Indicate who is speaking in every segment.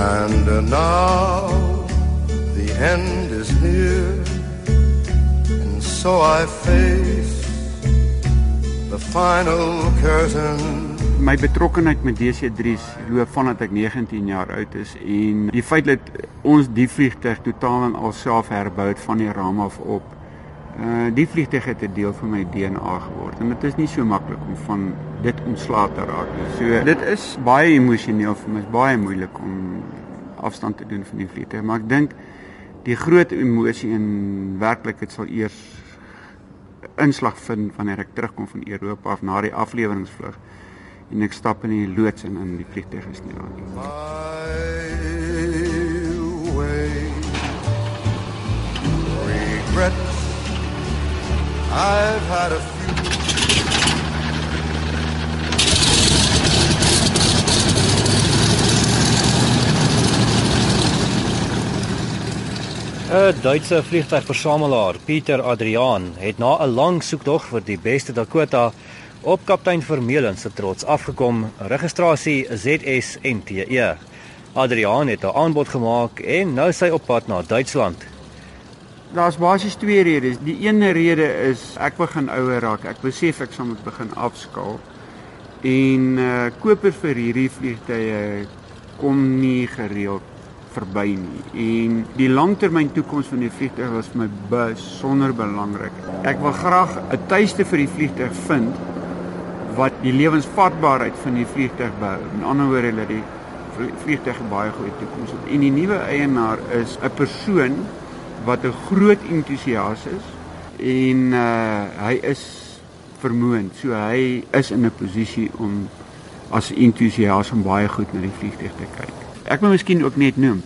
Speaker 1: And uh, now the end is near, and so I face the final curtain.
Speaker 2: My betrokkenheid met DC3's loop vandat ek 19 jaar oud is en die feit dat ons die vliegtuig totaal en al self herbou het van die ram af op. Uh die vliegtuig het 'n deel van my DNA geword en dit is nie so maklik om van dit ontslae te raak nie. So dit is baie emosioneel vir my, is baie moeilik om afstand te doen van die vliegtuig, maar ek dink die groot emosie in werklikheid sal eers inslag vind wanneer ek terugkom van Europa af na die afleweringsvlug en ek stap in die loods en in die vliegtuig is nie daar nie.
Speaker 1: I've had a few
Speaker 3: 'n Duitse vliegtuigversamelaar, Pieter Adriaan, het na 'n lang soektog vir die beste Dakota op kaptein Vermeulen se trots afgekom, registrasie ZSNTE. Adriaan het 'n aanbod gemaak en nou sy op pad na Duitsland.
Speaker 2: Daar's basies twee redes. Die een rede is ek begin ouer raak. Ek besef ek sal moet begin afskaal. En uh koper vir hierdie vliegtye kom nie gereeld verby nie. En die langtermyn toekoms van die vliegtuig was vir my besonder belangrik. Ek wil graag 'n tuiste vir die vliegtuig vind wat die lewensvatbaarheid van die vliegtuig bou. In ander woorde dat die vliegtuig baie goeie toekoms het. En die nuwe eienaar is 'n persoon wat 'n groot entoesias is en uh hy is vermoënd. So hy is in 'n posisie om as entoesias om baie goed na die vliegtuig te kyk. Ek wil miskien ook net noem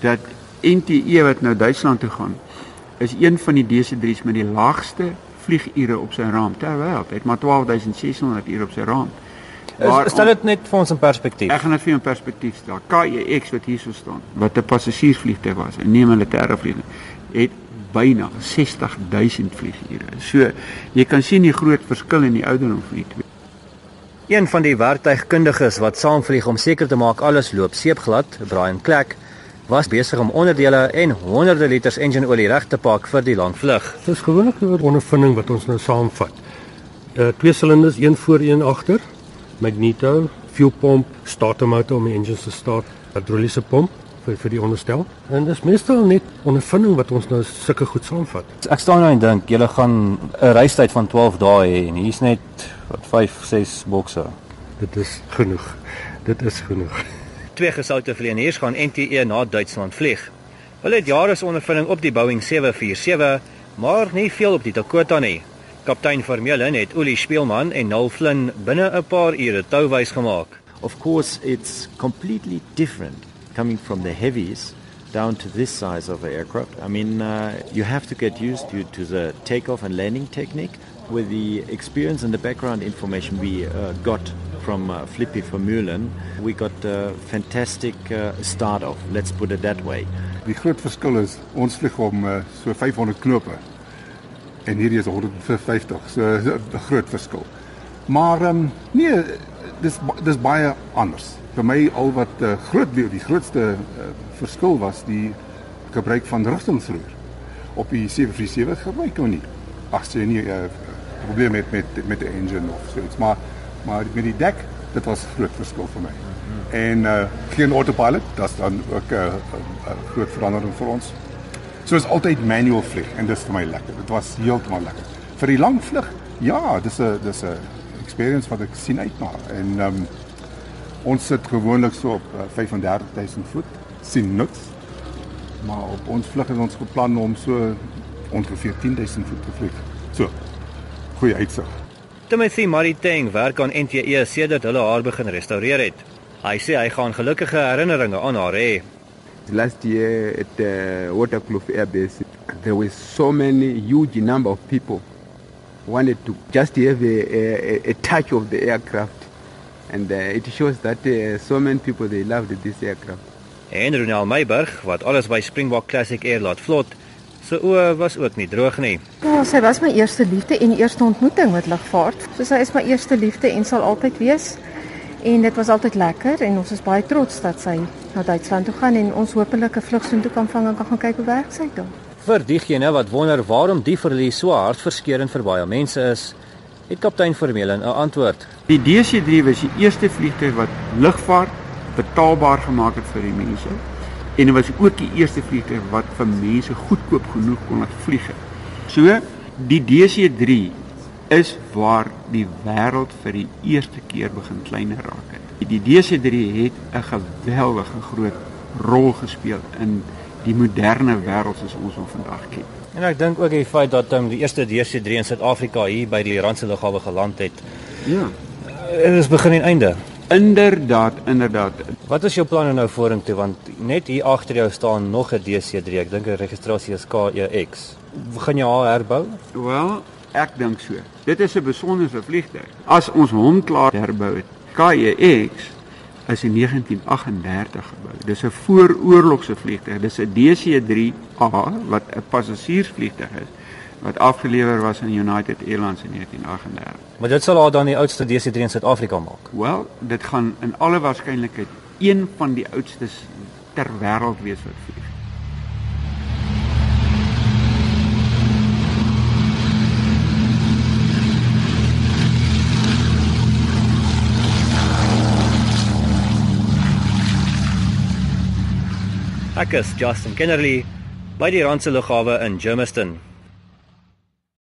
Speaker 2: dat NTE wat nou Duitsland toe gaan is een van die DC3's met die laagste vliegure op sy raam ter wêreld. Hy het maar 12600 ure op sy raam.
Speaker 3: Maar stel dit net vir ons in perspektief.
Speaker 2: Ek gaan dit vir jou in perspektief stel. KEX wat hierso staan, wat 'n passasiersvliegtuig was, 'n nie militêre vliegtuig, het byna 60000 vliegure. So jy kan sien die groot verskil in die ouderdom van die twee.
Speaker 3: Een van die werktuigkundiges wat saamvlieg om seker te maak alles loop seepglad, Brian Kleck, was besig om onderdele en honderde liters enjinolie reg te pak vir die lang vlug.
Speaker 4: Dit is gewoonlik 'n ondervinding wat ons nou saamvat. Uh twee silinders, een voor een agter, magneto, fuel pump, starter motor om die engines te start, hidroliese pomp vir vir die onderstel. En dis meestal net ondervinding wat ons nou sulke goed saamvat.
Speaker 3: Ek staan nou en dink, julle gaan 'n reistyd van 12 dae hê en hier's net wat 5 6 bokse.
Speaker 4: Dit is genoeg. Dit is genoeg.
Speaker 3: Twee gesoute vlieëniers gaan NTE na Duitsland vlieg. Hulle het jare se ondervinding op die Boeing 747, maar nie veel op die Dakota nie. Kaptein Vermeulen het Uli Spielman en Nul Flynn binne 'n paar ure touwys gemaak.
Speaker 5: Of course, it's completely different coming from the heavies down to this size of an aircraft. I mean, uh, you have to get used to, to the takeoff and landing technique. with the experience and the background information we uh, got from uh, Flippy Vermeulen, we got a fantastic uh, start off. Let's put it that way.
Speaker 6: Die groot verskil is ons vlieg om uh, so 500 knope en hierdie is 150. So 'n groot verskil. Maar ehm um, nee, dis dis baie anders. Vir my al wat uh, groot die grootste uh, verskil was die gebruik van rigtingsroer. Op die 747 gebruik ons nie. Ag, sê nie uh, probleem met met met die engine of so iets maar maar met die dek dit was groot verskil vir my. Mm -hmm. En uh geen autopilot, dit's dan ook 'n uh, uh, groot verandering vir ons. So is altyd manual vlieg en dis vir my lekker. Dit was heeltemal lekker. Vir die lang vlug, ja, dis 'n dis 'n experience wat ek sien uit na. En um ons sit gewoonlik so op uh, 35000 voet, sien niks. Maar op ons vlug het ons beplan om so ongeveer 10000 voet te vlieg. So, goeie uitsig.
Speaker 3: Timothy Mariteng werk aan NTE sedert hulle haar begin restaureer het. Hy sê hy gaan gelukkige herinneringe aan haar hê.
Speaker 7: Last year at the Waterkloof Air Base, there were so many huge number of people wanted to just have a, a, a touch of the aircraft. And uh, it shows that uh, so many people they loved this aircraft.
Speaker 3: En Ronald Meiberg, wat alles by Springbok Classic Air laat vlot, se oë was ook nie droog nie.
Speaker 8: Ja, sy was my eerste liefde en eerste ontmoeting met lugvaart. So sy is my eerste liefde en sal altyd wees. En dit was altyd lekker en ons is baie trots dat sy na Duitsland toe gaan en ons hopelik 'n vlugsoen toe kan vang en kan gaan kyk hoe werk sy daar.
Speaker 3: Vir diegene wat wonder waarom die verlies so hartverskeurende vir baie mense is, het kaptein Vermeulen 'n antwoord.
Speaker 2: Die DC3 was die eerste vliegtuig wat lugvaart betaalbaar gemaak het vir die mense en dit was ook die eerste vliegtuig wat vir mense goedkoop genoeg kon laat vlieg. So die DC3 is waar die wêreld vir die eerste keer begin kleiner raak het. Die DC3 het 'n geweldige groot rol gespeel in die moderne wêreld soos ons hom vandag ken.
Speaker 3: En ek dink ook die feit dat um, die eerste DC3 in Suid-Afrika hier by die Randse lughawe geland het.
Speaker 2: Ja.
Speaker 3: Dit is begin en einde.
Speaker 2: Inderdaad, inderdaad.
Speaker 3: Wat is jou planne nou vorentoe want net hier agter jou staan nog 'n DC3. Ek dink die registrasie is KEX. Gaan jy haar herbou?
Speaker 2: Wel, ek dink so. Dit is 'n besondere vliegtuig. As ons hom klaar herbou het, KEX is in 1938 gebou. Dis 'n vooroorlogse vliegtuig. Dis 'n DC-3A wat 'n passasiersvliegtuig is wat afgelewer was aan United Airlines in 1938.
Speaker 3: Maar dit sal haar dan die oudste DC-3 in Suid-Afrika maak.
Speaker 2: Wel, dit gaan in alle waarskynlikheid een van die oudstes ter wêreld wees wat vlieg.
Speaker 3: Ek is Justin Kennerly by die Randse lughawe in Germiston.